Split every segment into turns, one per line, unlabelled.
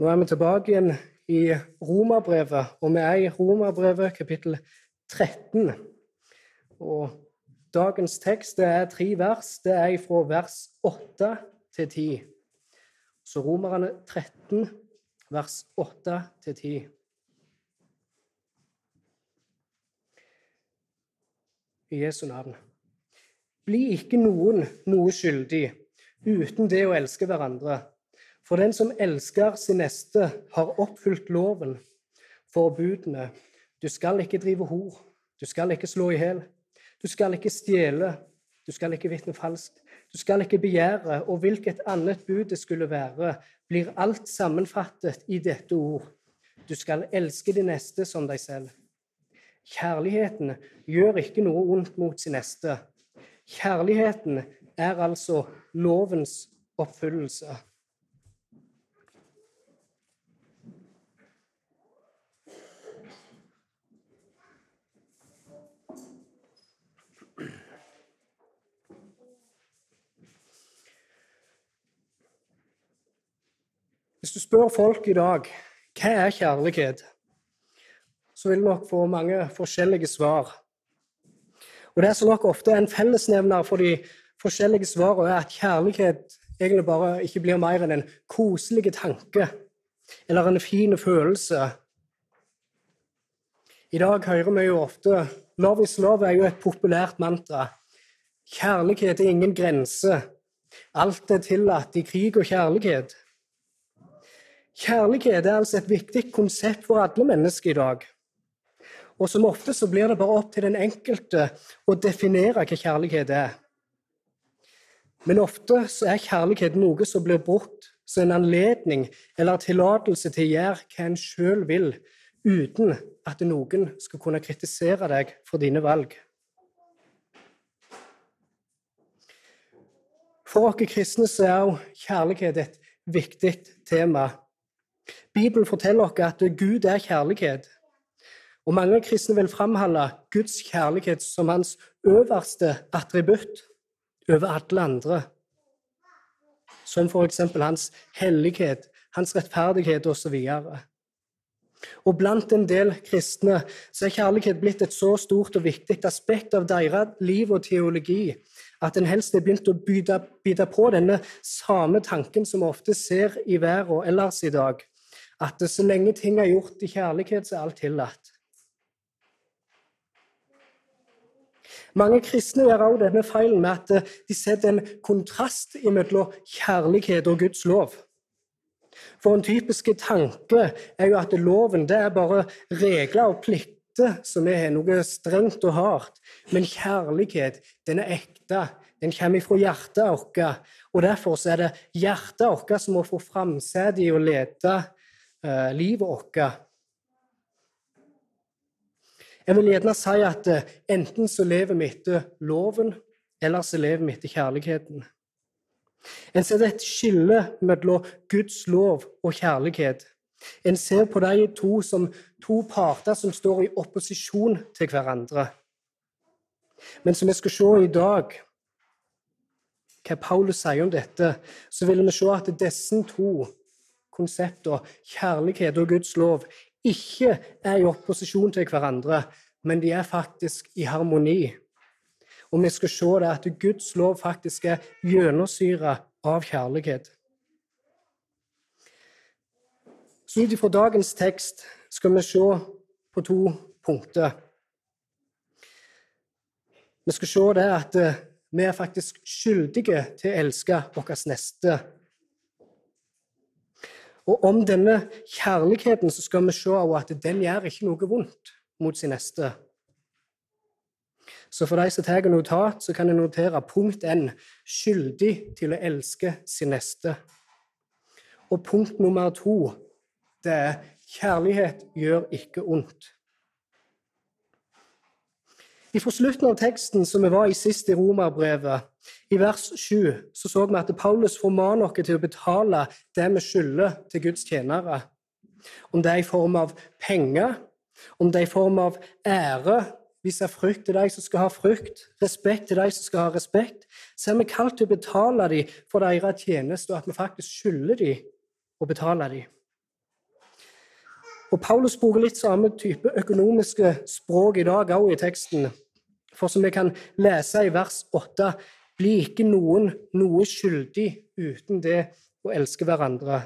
Nå er vi tilbake igjen i Romerbrevet, og vi er i Romerbrevet kapittel 13. Og dagens tekst er tre vers. Det er fra vers 8 til 10. Så Romerne 13, vers 8 til 10. I Jesu navn. Bli ikke noen noe skyldig uten det å elske hverandre. For den som elsker sin neste, har oppfylt loven, forbudene. Du skal ikke drive hor, du skal ikke slå i hjel, du skal ikke stjele, du skal ikke vitne falskt, du skal ikke begjære, og hvilket annet bud det skulle være, blir alt sammenfattet i dette ord. Du skal elske de neste som deg selv. Kjærligheten gjør ikke noe ondt mot sin neste. Kjærligheten er altså lovens oppfyllelse. Hvis du spør folk i dag hva er kjærlighet, så vil du nok få mange forskjellige svar. Og Det som nok ofte er en fellesnevner for de forskjellige svarene, er at kjærlighet egentlig bare ikke blir mer enn en koselig tanke eller en fin følelse. I dag hører vi jo ofte 'Love is love' er jo et populært mantra. Kjærlighet er ingen grense. Alt er tillatt i krig og kjærlighet. Kjærlighet er altså et viktig konsept for alle mennesker i dag. Og som ofte så blir det bare opp til den enkelte å definere hva kjærlighet er. Men ofte så er kjærlighet noe som blir brukt som en anledning eller tillatelse til å gjøre hva en sjøl vil, uten at noen skal kunne kritisere deg for dine valg. For oss kristne så er jo kjærlighet et viktig tema. Bibelen forteller oss at Gud er kjærlighet. Og mange kristne vil framholde Guds kjærlighet som hans øverste attributt over alle andre. Som f.eks. hans hellighet, hans rettferdighet osv. Og, og blant en del kristne så er kjærlighet blitt et så stort og viktig aspekt av deres liv og teologi at en helst er begynt å bite på denne samme tanken som vi ofte ser i verden ellers i dag, at så lenge ting er gjort i kjærlighet, så er alt tillatt. Mange kristne gjør også denne feilen med at eh, de setter en kontrast mellom kjærlighet og Guds lov. For en typisk tanke er jo at loven det er bare regler og plikter som er noe strengt og hardt. Men kjærlighet, den er ekte. Den kommer fra hjertet vårt. Og derfor er det hjertet vårt som må få framsete i å lede eh, livet vårt. Jeg vil gjerne si at eh, enten så lever vi etter loven, eller så lever vi etter kjærligheten. En ser et skille mellom Guds lov og kjærlighet. En ser på de to som to parter som står i opposisjon til hverandre. Men som vi skal se i dag, hva Paulus sier om dette, så vil vi se at disse to konseptene, kjærlighet og Guds lov, ikke er i opposisjon til hverandre, men de er faktisk i harmoni. Og vi skal se det at Guds lov faktisk er gjennomsyra av kjærlighet. Så ut ifra dagens tekst skal vi se på to punkter. Vi skal se det at eh, vi er faktisk skyldige til å elske vår neste og om denne kjærligheten så skal vi se at den gjør ikke noe vondt mot sin neste. Så for de som tar notat, så kan jeg notere punkt N skyldig til å elske sin neste. Og punkt nummer to det er kjærlighet gjør ikke ondt. Fra slutten av teksten som vi var i sist i Romerbrevet, i vers 7, så så vi at Paulus formaner oss til å betale det vi skylder til Guds tjenere. Om det er i form av penger, om det er i form av ære, vise frykt til de som skal ha frykt, respekt til de som skal ha respekt, så er vi kalt til å betale dem for deres tjeneste, og at vi faktisk skylder dem å betale dem. Og Paulus bruker litt samme type økonomiske språk i dag òg i teksten. For som vi kan lese i vers 8, bli ikke noen noe skyldig uten det å elske hverandre.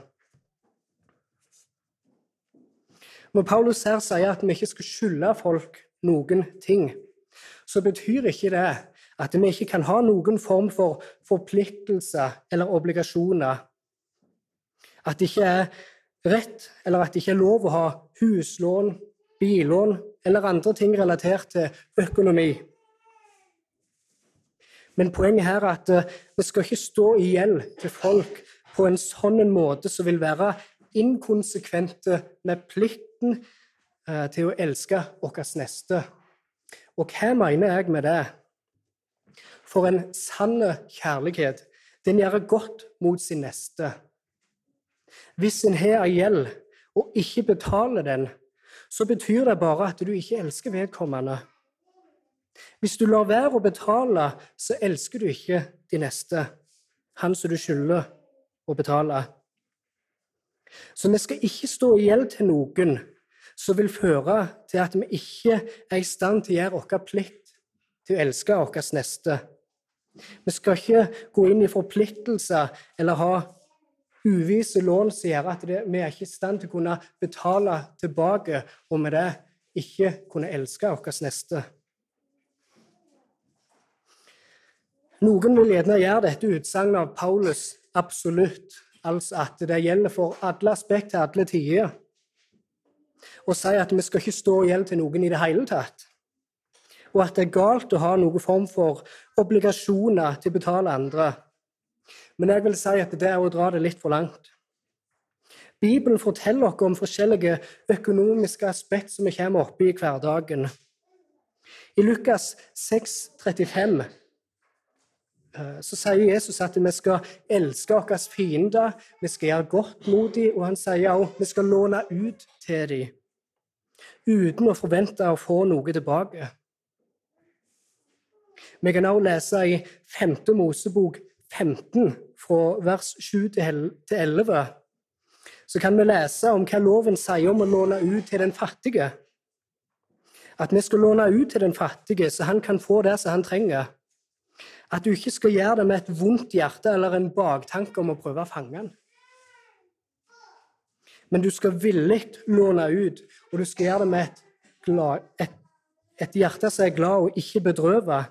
Når Paulus her sier at vi ikke skal skylde folk noen ting, så betyr ikke det at vi ikke kan ha noen form for forpliktelser eller obligasjoner. At det ikke er rett eller at det ikke er lov å ha huslån, billån eller andre ting relatert til økonomi. Men poenget her er at eh, vi skal ikke stå i gjeld til folk på en sånn måte som vil være inkonsekvente med plikten eh, til å elske vår neste. Og hva mener jeg med det? For en sann kjærlighet, den gjør godt mot sin neste. Hvis en har ei gjeld og ikke betaler den, så betyr det bare at du ikke elsker vedkommende. Hvis du lar være å betale, så elsker du ikke de neste, han som du skylder å betale. Så vi skal ikke stå i gjeld til noen som vil føre til at vi ikke er i stand til å gjøre vår plikt til å elske vår neste. Vi skal ikke gå inn i forpliktelser eller ha uvise lån som gjør at det, vi er ikke i stand til å kunne betale tilbake, og med det ikke kunne elske vår neste. Noen vil gjerne gjøre dette utsagnet av Paulus absolutt, altså at det gjelder for alle aspekt til alle tider, og si at vi skal ikke stå i gjeld til noen i det hele tatt, og at det er galt å ha noen form for obligasjoner til å betale andre. Men jeg vil si at det er å dra det litt for langt. Bibelen forteller oss om forskjellige økonomiske aspekt som vi kommer opp i hverdagen. I Lukas 6, 35 eh, så sier Jesus at vi skal elske våre fiender, vi skal gjøre godt mot dem, og han sier også vi skal låne ut til dem, uten å forvente å få noe tilbake. Vi kan også lese i 5. Mosebok 15, fra vers 7 til 11, så kan vi lese om hva loven sier om å låne ut til den fattige. At vi skal låne ut til den fattige, så han kan få det som han trenger. At du ikke skal gjøre det med et vondt hjerte eller en baktanke om å prøve å fange den. Men du skal villig låne ut, og du skal gjøre det med et, glad, et, et hjerte som er glad og ikke bedrøvet.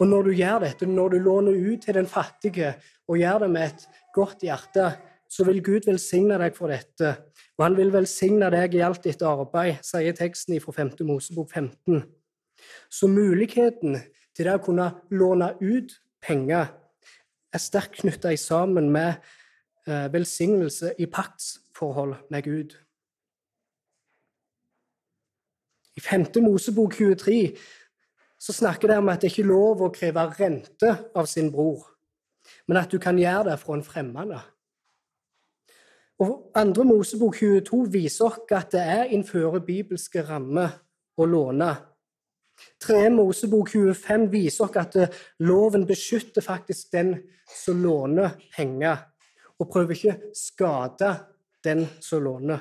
Og når du gjør dette, når du låner ut til den fattige og gjør det med et godt hjerte, så vil Gud velsigne deg for dette. Og han vil velsigne deg i alt ditt arbeid, sier teksten fra 5. Mosebok 15. Så muligheten det å kunne låne ut penger er sterkt knytta sammen med eh, velsignelse i paktsforhold med Gud. I 5. Mosebok 23 så snakker det om at det ikke er lov å kreve rente av sin bror, men at du kan gjøre det fra en fremmede. Og Andre Mosebok 22 viser oss at det er innenfor bibelske rammer å låne. Tre Mosebok 25 viser oss at loven beskytter faktisk den som låner penger, og prøver ikke å skade den som låner.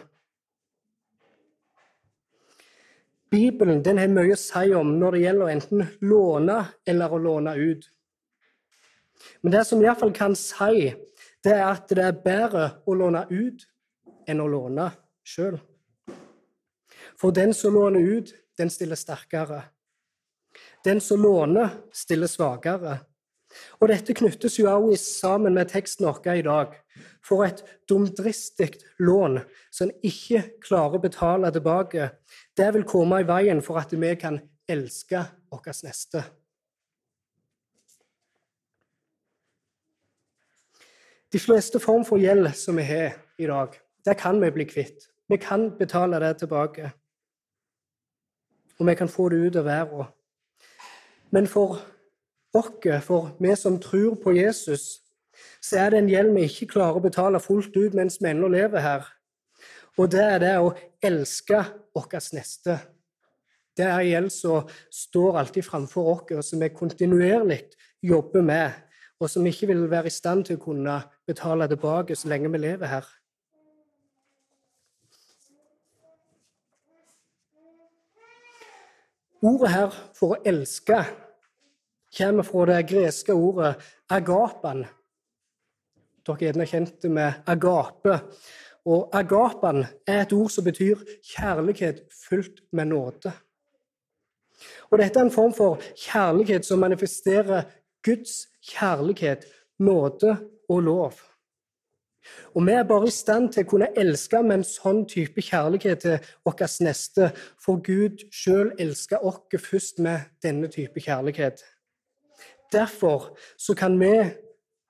Bibelen den har mye å si om når det gjelder enten låne eller å låne ut. Men det som iallfall kan si, det er at det er bedre å låne ut enn å låne sjøl. For den som låner ut, den stiller sterkere. Den som låner, stiller svakere. Og dette knyttes jo også sammen med teksten vår i dag. For et dumdristig lån som en ikke klarer å betale tilbake, det vil komme i veien for at vi kan elske vår neste. De fleste form for gjeld som vi har i dag, det kan vi bli kvitt. Vi kan betale det tilbake. Og vi kan få det ut av verden. Men for oss, for vi som tror på Jesus, så er det en gjeld vi ikke klarer å betale fullt ut mens vi ennå lever her. Og det er det å elske vår neste. Det er en gjeld som står alltid framfor oss, og som vi kontinuerlig jobber med, og som ikke vil være i stand til å kunne betale tilbake så lenge vi lever her. Ordet her for å elske kommer fra det greske ordet agapan. Dere er gjerne kjent med agape. Og agapan er et ord som betyr kjærlighet fylt med nåde. Og Dette er en form for kjærlighet som manifesterer Guds kjærlighet, nåde og lov. Og vi er bare i stand til å kunne elske med en sånn type kjærlighet til vår neste, for Gud sjøl elsker oss først med denne type kjærlighet. Derfor så kan vi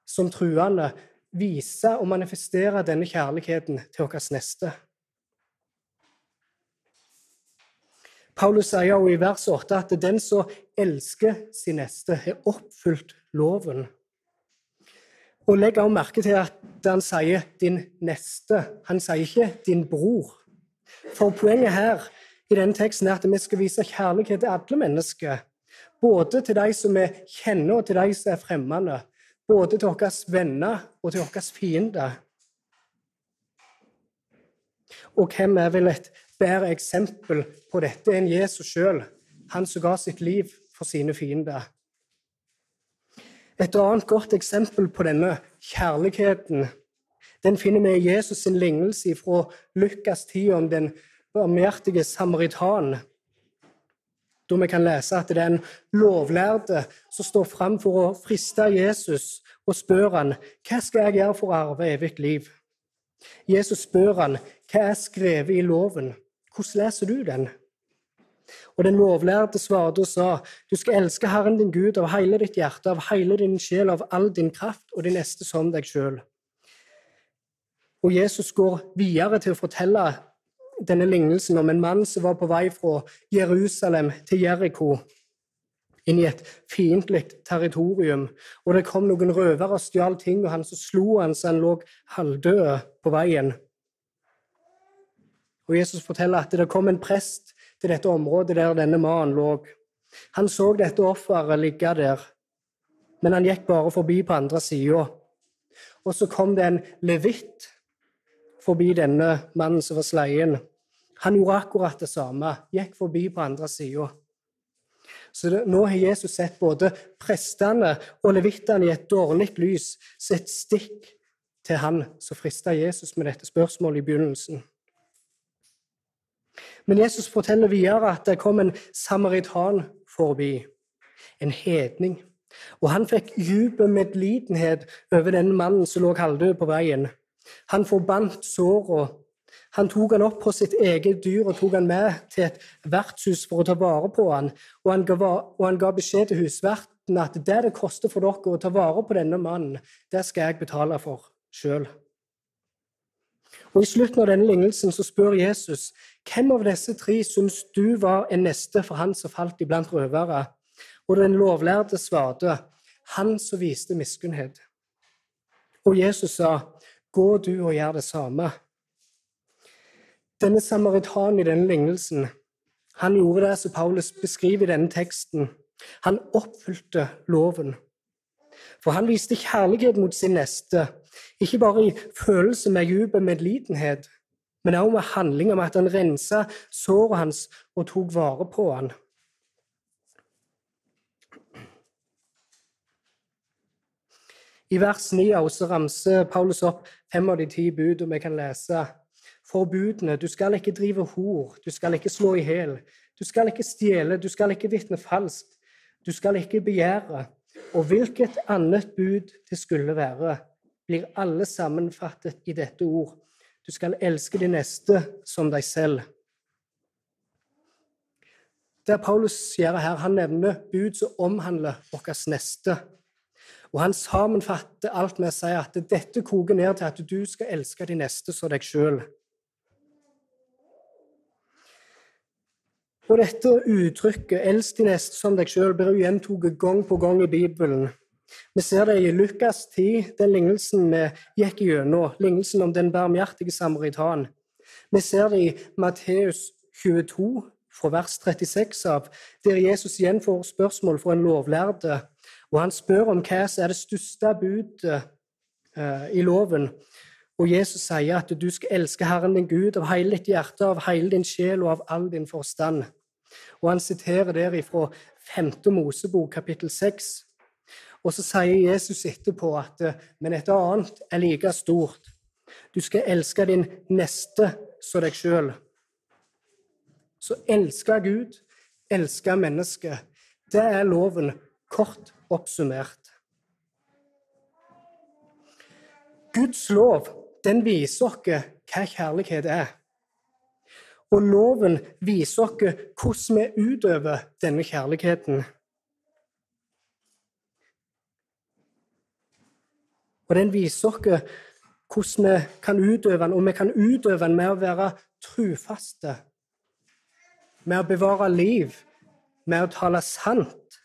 som truende vise og manifestere denne kjærligheten til vår neste. Paulus sier jo i vers 8 at den som elsker sin neste, har oppfylt loven. Og Legg også merke til at han sier 'din neste'. Han sier ikke 'din bror'. For poenget her i denne teksten er at vi skal vise kjærlighet til alle mennesker. Både til de som vi kjenner, og til de som er fremmede. Både til våre venner og til våre fiender. Og hvem er vel et bedre eksempel på dette enn Jesus sjøl, han som ga sitt liv for sine fiender. Et annet godt eksempel på denne kjærligheten den finner vi i Jesus' sin lignelse fra Lukas 10 om den barmhjertige samaritan. Da vi kan lese at det er en lovlærde som står fram for å friste Jesus, og spør han, hva skal jeg gjøre for å arve evig liv. Jesus spør han, hva er skrevet i loven? Hvordan leser du den? Og den lovlærde svarte og sa, du skal elske Herren din Gud av hele ditt hjerte, av hele din sjel, av all din kraft, og din neste som deg sjøl. Og Jesus går videre til å fortelle denne lignelsen om en mann som var på vei fra Jerusalem til Jeriko, inn i et fiendtlig territorium. Og det kom noen røvere og stjal ting, og han så slo han så han lå halvdød på veien. Og Jesus forteller at det kom en prest til dette området der denne mannen lå. Han så dette offeret ligge der, men han gikk bare forbi på andre sida. Og så kom det en levitt forbi denne mannen som var sleien. Han gjorde akkurat det samme, gikk forbi på andre sida. Så det, nå har Jesus sett både prestene og levittene i et dårlig lys, sett stikk til han som frista Jesus med dette spørsmålet i begynnelsen. Men Jesus forteller videre at det kom en samaritan forbi, en hedning. Og han fikk dyp medlidenhet over den mannen som lå halvdød på veien. Han forbandt såra. Han tok han opp på sitt eget dyr og tok han med til et vertshus for å ta vare på han. Og han ga, og han ga beskjed til husverten at det det koster for dere å ta vare på denne mannen, det skal jeg betale for sjøl. Og I slutten av denne lignelsen så spør Jesus hvem av disse tre syns du var en neste for han som falt iblant røvere? Og den lovlærde svarte, han som viste miskunnhet. Og Jesus sa, gå du og gjør det samme. Denne samaritanen i denne lignelsen han gjorde det som Paulus beskriver i denne teksten. Han oppfylte loven. For han viste kjærlighet mot sin neste, ikke bare i følelse med dyp medlidenhet, men også med handling om at han rensa såret hans og tok vare på han. I vers 9 også ramser Paulus opp fem av de ti bud, og vi kan lese forbudene. Du skal ikke drive hor, du skal ikke slå i hjel, du skal ikke stjele, du skal ikke vitne falskt, du skal ikke begjære. Og hvilket annet bud det skulle være, blir alle sammenfattet i dette ord. Du skal elske de neste som deg selv. Det Paulus gjør her, han nevner bud som omhandler vårt neste. Og han sammenfatter alt med å si at dette koker ned til at du skal elske de neste som deg sjøl. Og dette uttrykket 'elsk de neste som deg sjøl' blir gjentatt gang på gang i Bibelen. Vi ser det i Lukas 10, den lignelsen vi gikk gjennom, lignelsen om den barmhjertige samaritan. Vi ser det i Matteus 22, fra vers 36 av, der Jesus igjen får spørsmål fra en lovlærde. Og han spør om hva som er det største budet uh, i loven. Og Jesus sier at du skal elske Herren din Gud av hele ditt hjerte, av hele din sjel og av all din forstand. Og han siterer der ifra 5. Mosebok kapittel 6. Og så sier Jesus etterpå at men et annet er like stort. Du skal elske din neste som deg sjøl. Så elske Gud, elske mennesket. Det er loven, kort oppsummert. Guds lov den viser oss hva kjærlighet er. Og loven viser oss hvordan vi utøver denne kjærligheten. Og den viser oss hvordan vi kan utøve den, og vi kan utøve den med å være trufaste, med å bevare liv, med å tale sant,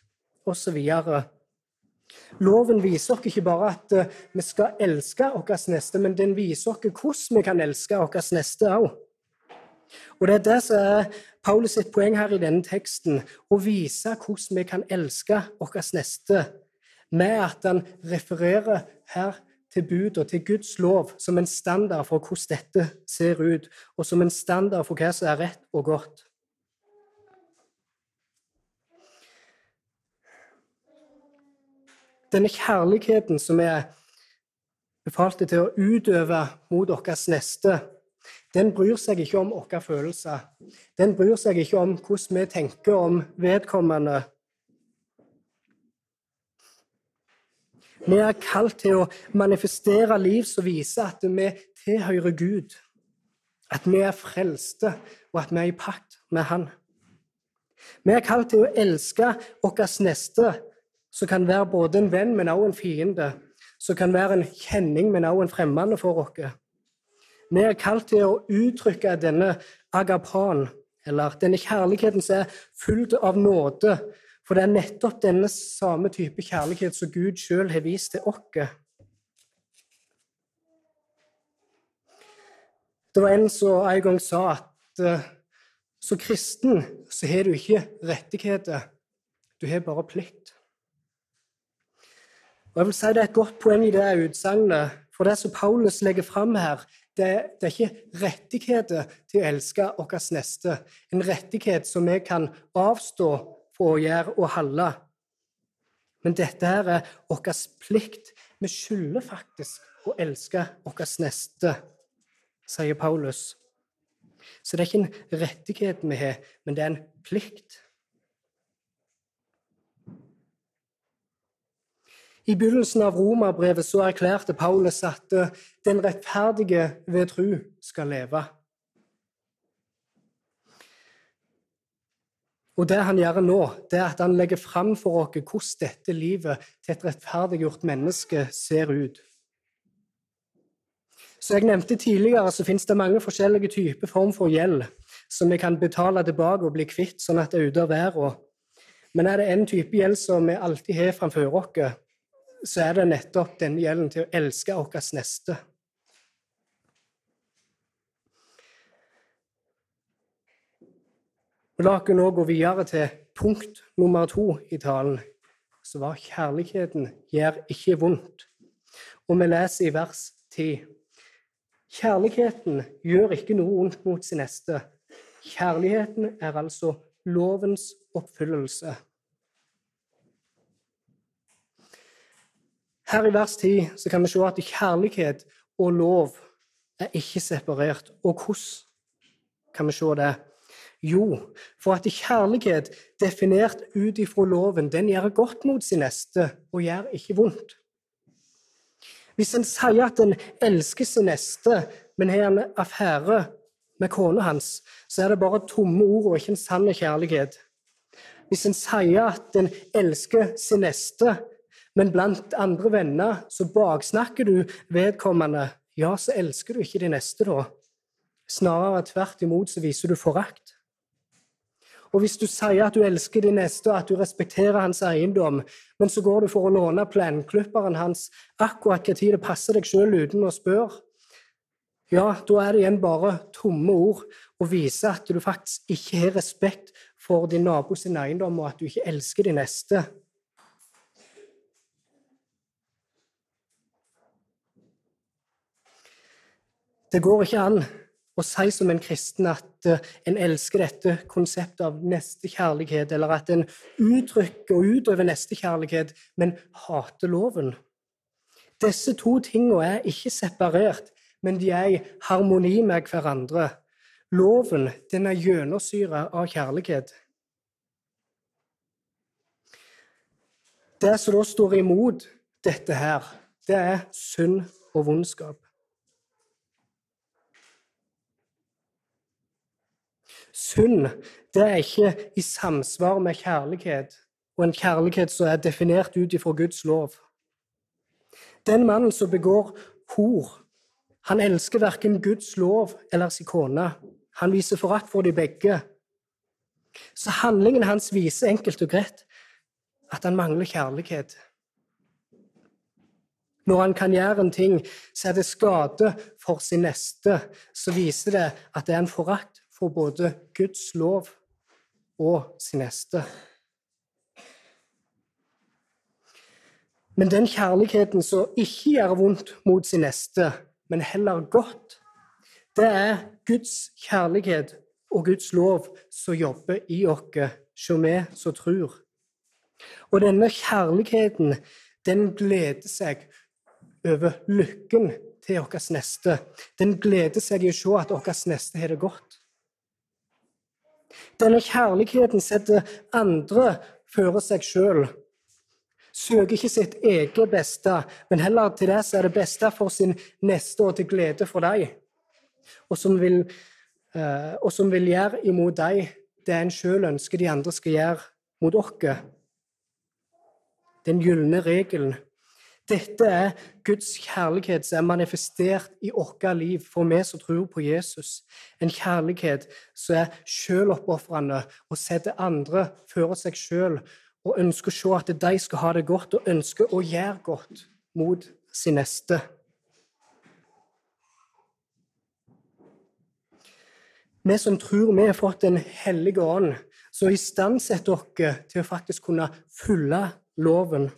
osv. Loven viser oss ikke bare at eh, vi skal elske vår neste, men den viser oss hvordan vi kan elske vår neste òg. Og Det er det som er Paulus sitt poeng her i denne teksten, å vise hvordan vi kan elske vår neste, med at han refererer her til bud og til Guds lov som en standard for hvordan dette ser ut, og som en standard for hva som er rett og godt. Denne kjærligheten som er befalte til å utøve mot deres neste, den bryr seg ikke om våre følelser. Den bryr seg ikke om hvordan vi tenker om vedkommende. Vi er kalt til å manifestere liv som viser at vi tilhører Gud. At vi er frelste, og at vi er i pakt med Han. Vi er kalt til å elske vår neste som kan være både en venn, men også en fiende. Som kan være en kjenning, men også en fremmed for oss. Vi er kalt til å uttrykke denne agapan, eller denne kjærligheten som er fullt av nåde. For det er nettopp denne samme type kjærlighet som Gud sjøl har vist til oss. Det var en som en gang sa at uh, som kristen så har du ikke rettigheter, du har bare plikt. Og jeg vil si Det er et godt poeng i det utsagnet. For det som Paulus legger fram her, det, det, er ikke rettigheter til å elske vår neste. En rettighet som vi kan avstå fra å gjøre og holde. Men dette her er vår plikt. Vi skylder faktisk å elske vår neste, sier Paulus. Så det er ikke en rettighet vi har, men det er en plikt. I begynnelsen av romerbrevet så erklærte Paulus at eh, den rettferdige ved tru skal leve. Og Det han gjør nå, det er at han legger fram for oss hvordan dette livet til et rettferdiggjort menneske ser ut. Som jeg nevnte tidligere, så finnes det mange forskjellige typer form for gjeld som vi kan betale tilbake og bli kvitt, sånn at det er ute av verden. Men er det en type gjeld som vi alltid har framfor oss, så er det nettopp denne gjelden til å elske vår neste. La oss nå gå videre til punkt nummer to i talen, som var 'Kjærligheten gjør ikke vondt'. Og vi leser i vers 10. Kjærligheten gjør ikke noe vondt mot sin neste. Kjærligheten er altså lovens oppfyllelse. Her i vers 10 så kan vi se at kjærlighet og lov er ikke separert. Og hvordan kan vi se det? Jo, for at kjærlighet, definert ut ifra loven, den gjør godt mot sin neste og gjør ikke vondt. Hvis en sier at en elsker sin neste, men har en affære med kona hans, så er det bare tomme ord og ikke en sann kjærlighet. Hvis en sier at en elsker sin neste, men blant andre venner så baksnakker du vedkommende, ja, så elsker du ikke de neste da. Snarere tvert imot så viser du forakt. Og hvis du sier at du elsker de neste, og at du respekterer hans eiendom, men så går du for å låne plenklipperen hans akkurat hva tid det passer deg sjøl uten å spørre, ja, da er det igjen bare tomme ord og viser at du faktisk ikke har respekt for din nabo sin eiendom, og at du ikke elsker de neste. Det går ikke an å si som en kristen at eh, en elsker dette konseptet av nestekjærlighet, eller at en uttrykker og utøver nestekjærlighet, men hater loven. Disse to tingene er ikke separert, men de er i harmoni med hverandre. Loven den er gjennomsyra av kjærlighet. Det som da står imot dette her, det er synd og vondskap. Synd det er ikke i samsvar med kjærlighet, og en kjærlighet som er definert ut ifra Guds lov. Den mannen som begår hor, han elsker verken Guds lov eller sin kone. Han viser forakt for de begge. Så handlingen hans viser enkelt og greit at han mangler kjærlighet. Når han kan gjøre en ting så er det skade for sin neste, så viser det at det er en forakt for både Guds lov og sin neste. Men den kjærligheten som ikke gjør vondt mot sin neste, men heller godt, det er Guds kjærlighet og Guds lov som jobber i oss, som vi som tror. Og denne kjærligheten, den gleder seg over lykken til vår neste. Den gleder seg i å se at vår neste har det godt. Denne kjærligheten setter andre føre seg sjøl. Søker ikke sitt eget beste, men heller til det som er det beste for sin neste og til glede for dem. Og som vil, eh, og som vil gjøre imot dem det en sjøl ønsker de andre skal gjøre mot oss den gylne regelen. Dette er Guds kjærlighet som er manifestert i vårt liv for vi som tror på Jesus. En kjærlighet som er selvoppofrende og setter andre før seg sjøl og ønsker å se at de skal ha det godt, og ønsker å gjøre godt mot sin neste. Vi som tror vi har fått Den hellige ånd, som istandsetter oss til å faktisk kunne følge loven.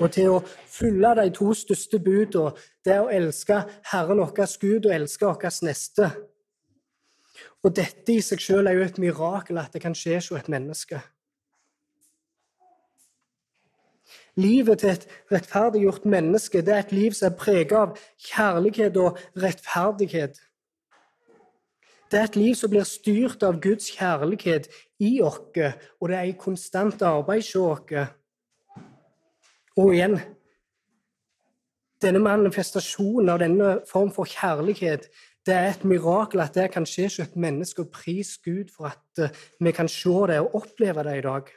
Og til å følge de to største budene, det er å elske Herren vår Gud og elske vår neste. Og dette i seg selv er jo et mirakel at det kan skje hos et menneske. Livet til et rettferdiggjort menneske det er et liv som er preget av kjærlighet og rettferdighet. Det er et liv som blir styrt av Guds kjærlighet i oss, og det er i konstant arbeid hos oss. Og igjen Denne manifestasjonen av denne form for kjærlighet det er et mirakel at det kan skje hos et menneske, og pris Gud for at eh, vi kan se det og oppleve det i dag.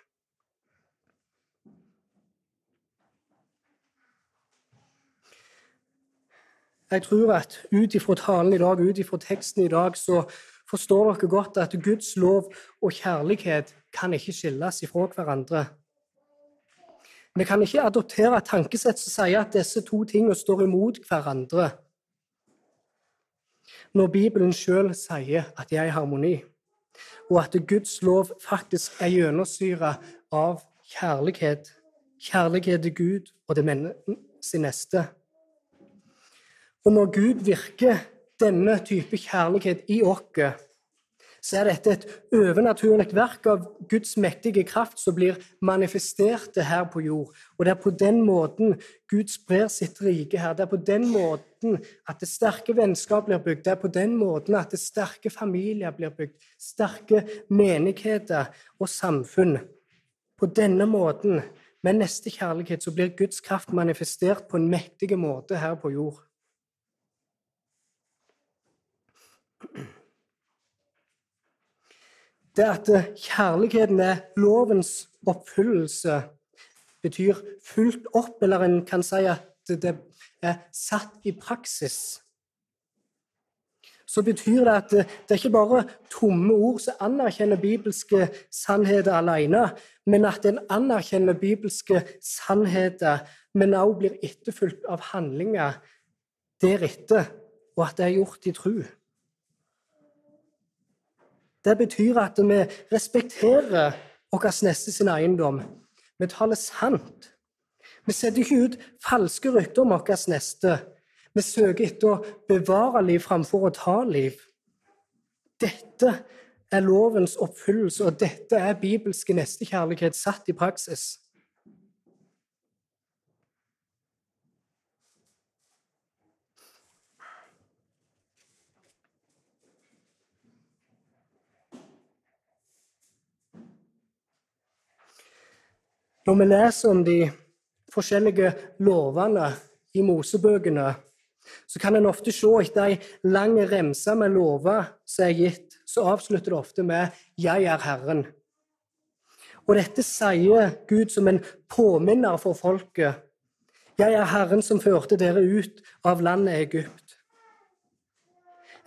Jeg tror at ut ifra talen i dag, ut ifra teksten i dag, så forstår dere godt at Guds lov og kjærlighet kan ikke skilles ifra hverandre. Vi kan ikke adoptere et tankesett som sier at disse to tingene står imot hverandre, når Bibelen sjøl sier at de er i harmoni, og at Guds lov faktisk er gjennomsyra av kjærlighet. Kjærlighet til Gud og til sin neste. Og når Gud virker denne type kjærlighet i oss, så er dette et overnaturlig verk av Guds mektige kraft som blir manifestert her på jord. Og det er på den måten Gud sprer sitt rike her. Det er på den måten at det sterke vennskap blir bygd. Det er på den måten at det sterke familier blir bygd. Sterke menigheter og samfunn. På denne måten, med neste kjærlighet, så blir Guds kraft manifestert på en mektig måte her på jord. Det at kjærligheten er lovens oppfyllelse, betyr fulgt opp, eller en kan si at det er satt i praksis. Så betyr det at det er ikke bare tomme ord som anerkjenner bibelske sannheter alene, men at en anerkjenner bibelske sannheter, men også blir etterfulgt av handlinger deretter, og at det er gjort i tru. Det betyr at vi respekterer vår neste sin eiendom. Vi taler sant. Vi setter ikke ut falske rykter om vår neste. Vi søker etter å bevare liv framfor å ta liv. Dette er lovens oppfyllelse, og dette er bibelske nestekjærlighet satt i praksis. Når vi leser om de forskjellige lovene i Mosebøkene, så kan en ofte se etter ei lang remse med lover som er gitt, så avslutter det ofte med 'Jeg er Herren'. Og dette sier Gud som en påminner for folket. 'Jeg er Herren som førte dere ut av landet Egypt'.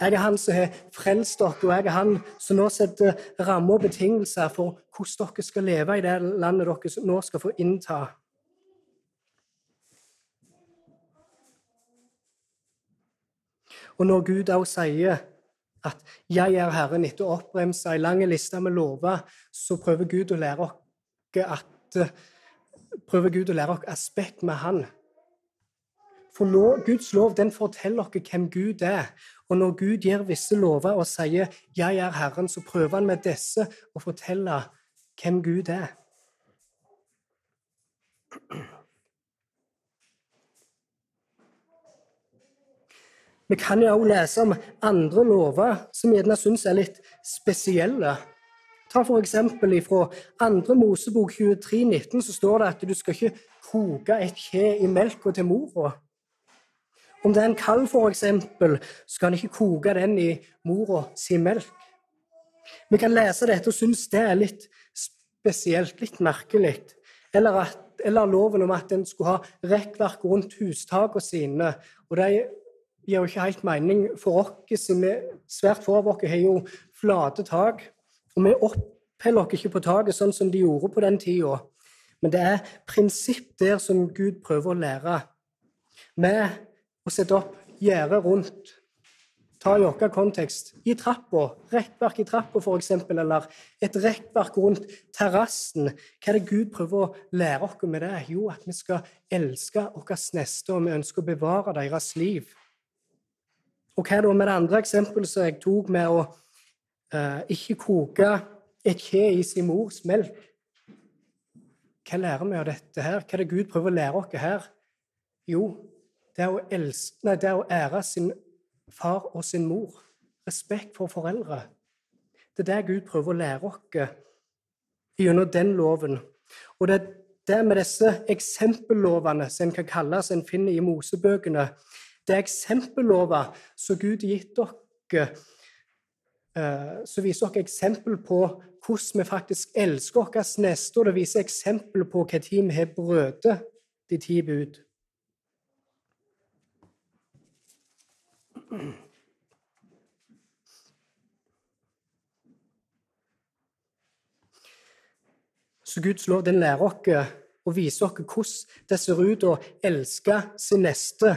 Jeg er Han som har frelst dere, og jeg er Han som nå setter rammer og betingelser for hvordan dere skal leve i det landet dere nå skal få innta. Og når Gud òg sier at 'jeg er Herren' etter å oppbremse ei lang liste med lover, så prøver Gud å lære oss at prøver Gud å lære oss aspekt med Han. For nå, Guds lov den forteller oss hvem Gud er. Og når Gud gir visse lover og sier 'Jeg er Herren', så prøver han med disse å fortelle hvem Gud er. Vi kan jo også lese om andre lover som gjerne syns er litt spesielle. Ta f.eks. fra 2. Mosebok 23, 19, så står det at du skal ikke koke et kje i melka til mora. Om det er en kalv, f.eks., så kan ikke koke den i mora si melk. Vi kan lese dette og synes det er litt spesielt, litt merkelig. Eller, at, eller loven om at en skulle ha rekkverk rundt hustakene sine. Og det gir jo ikke helt mening for oss, svært få av oss har jo flate tak. Og vi oppholder oss ikke på taket sånn som de gjorde på den tida. Men det er prinsipp der som Gud prøver å lære. Med å sette opp gjerde rundt. Ta i vår kontekst i trappa, rekkverk i trappa f.eks., eller et rekkverk rundt terrassen. Hva er det Gud prøver å lære oss med det? Jo, at vi skal elske vår neste, og vi ønsker å bevare deres liv. Og hva da med det andre eksempelet som jeg tok med å eh, ikke koke et kje i sin mors melk? Hva lærer vi av dette her? Hva er det Gud prøver å lære oss her? Jo, det er å, elske, nei, det er å ære sin far og sin mor. Respekt for foreldre. Det er det Gud prøver å lære oss gjennom den loven. Og det er det med disse eksempellovene som en kan kalle som en finner i Mosebøkene, det er eksempellover som Gud har gitt dere, eh, som viser dere eksempel på hvordan vi faktisk elsker vår neste, og det viser eksempel på hva tid vi har brødet de ti bud. Så Guds lov den lærer oss og viser oss hvordan det ser ut å elske sin neste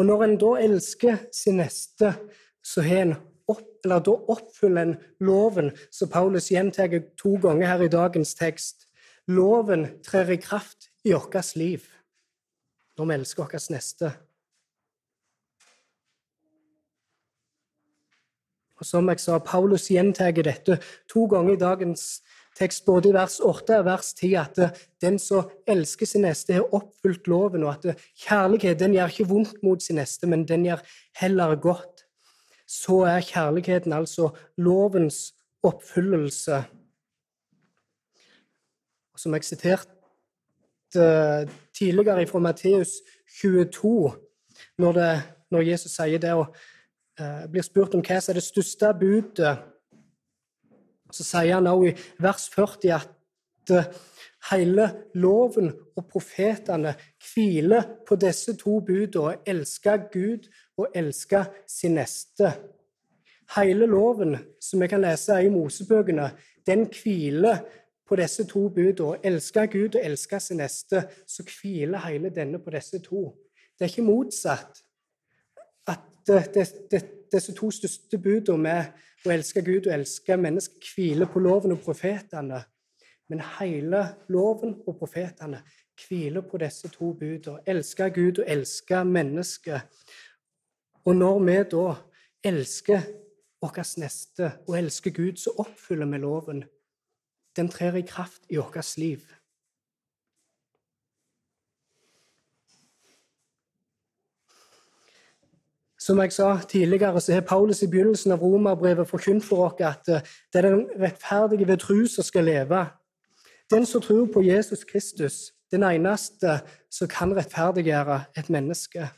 og når en da elsker sin neste, så har en opp, eller da oppfyller en loven, som Paulus gjentar to ganger her i dagens tekst. Loven trer i kraft i vårt liv når vi elsker vår neste. Og som jeg sa, Paulus gjentar dette to ganger i dagens tekst både i vers 8 og vers 10 at den som elsker sin neste, har oppfylt loven, og at kjærlighet den gjør ikke vondt mot sin neste, men den gjør heller godt. Så er kjærligheten altså lovens oppfyllelse. Som jeg siterte eh, tidligere fra Matteus 22, når, det, når Jesus sier det og blir spurt om hva som er det største budet så sier han også i vers 40 at eh, hele loven og profetene hviler på disse to budene å elske Gud og elske sin neste. Hele loven som vi kan lese i Mosebøkene, den hviler på disse to budene. Å elske Gud og elske sin neste, så hviler hele denne på disse to. Det er ikke motsatt. At disse to største budene med å elske Gud og elske mennesker hviler på loven og profetene. Men hele loven og profetene hviler på disse to budene. Elske Gud og elske mennesket. Og når vi da elsker vår neste og elsker Gud, så oppfyller vi loven. Den trer i kraft i vårt liv. Som jeg sa tidligere, så har Paulus i begynnelsen av romerbrevet forkynt for oss at eh, det er den rettferdige ved tro som skal leve. Den som tror på Jesus Kristus, den eneste som kan rettferdiggjøre et menneske.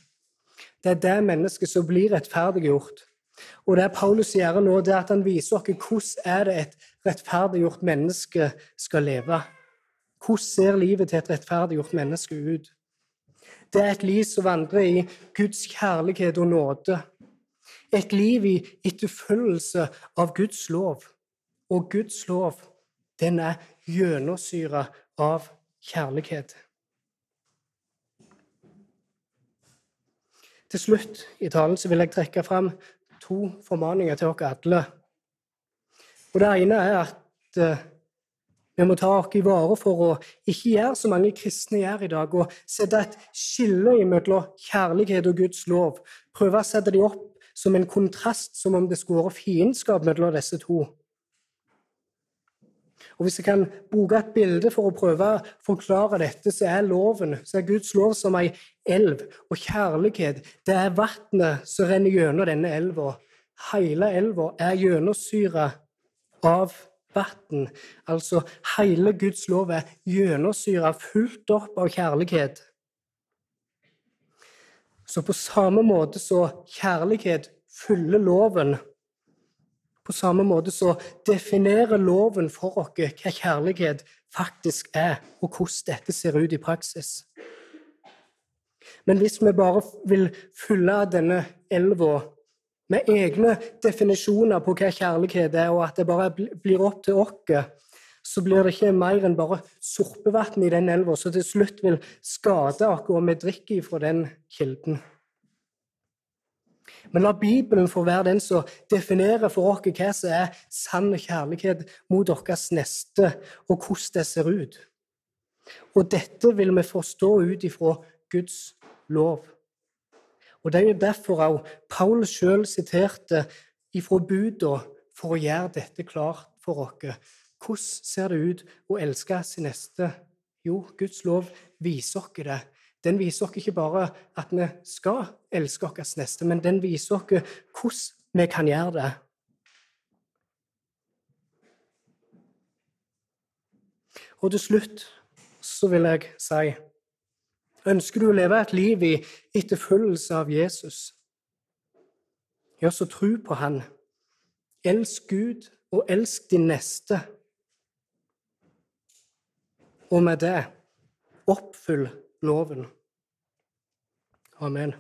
Det er det mennesket som blir rettferdiggjort. Og det Paulus gjør nå, det er at han viser oss hvordan er det et rettferdiggjort menneske skal leve. Hvordan ser livet til et rettferdiggjort menneske ut? Det er et liv som vandrer i Guds kjærlighet og nåde. Et liv i etterfølgelse av Guds lov. Og Guds lov, den er gjennomsyra av kjærlighet. Til slutt i talen vil jeg trekke fram to formaninger til dere alle. Og Det ene er at uh, vi må ta oss i vare for å ikke gjøre som mange kristne gjør i dag, og sette et skille mellom kjærlighet og Guds lov. Prøve å sette dem opp som en kontrast, som om det skulle være fiendskap mellom disse to. Og Hvis jeg kan bruke et bilde for å prøve å forklare dette, så er loven, så er Guds lov som ei elv. Og kjærlighet, det er vannet som renner gjennom denne elva. Hele elva er gjennomsyra av vann. Altså hele Guds lov er gjennomsyra, fullt opp av kjærlighet. Så på samme måte så kjærlighet fyller loven på samme måte så definerer loven for oss hva kjærlighet faktisk er, og hvordan dette ser ut i praksis. Men hvis vi bare vil fylle denne elva med egne definisjoner på hva kjærlighet er, og at det bare blir opp til oss, så blir det ikke mer enn bare sorpevann i den elva som til slutt vil skade oss, og vi drikker fra den kilden. Men la Bibelen få være den som definerer for oss hva som er sann kjærlighet mot deres neste, og hvordan det ser ut. Og dette vil vi forstå ut ifra Guds lov. Og Det er jo derfor også Paul sjøl siterte ifra buda for å gjøre dette klart for oss. Hvordan ser det ut å elske sin neste? Jo, Guds lov viser oss det den viser oss ikke bare at vi skal elske vår neste, men den viser oss hvordan vi kan gjøre det. Og til slutt så vil jeg si Ønsker du å leve et liv i etterfølgelse av Jesus? Ja, så tro på Han. Elsk Gud, og elsk din neste. Og med det oppfyll loven. Amen.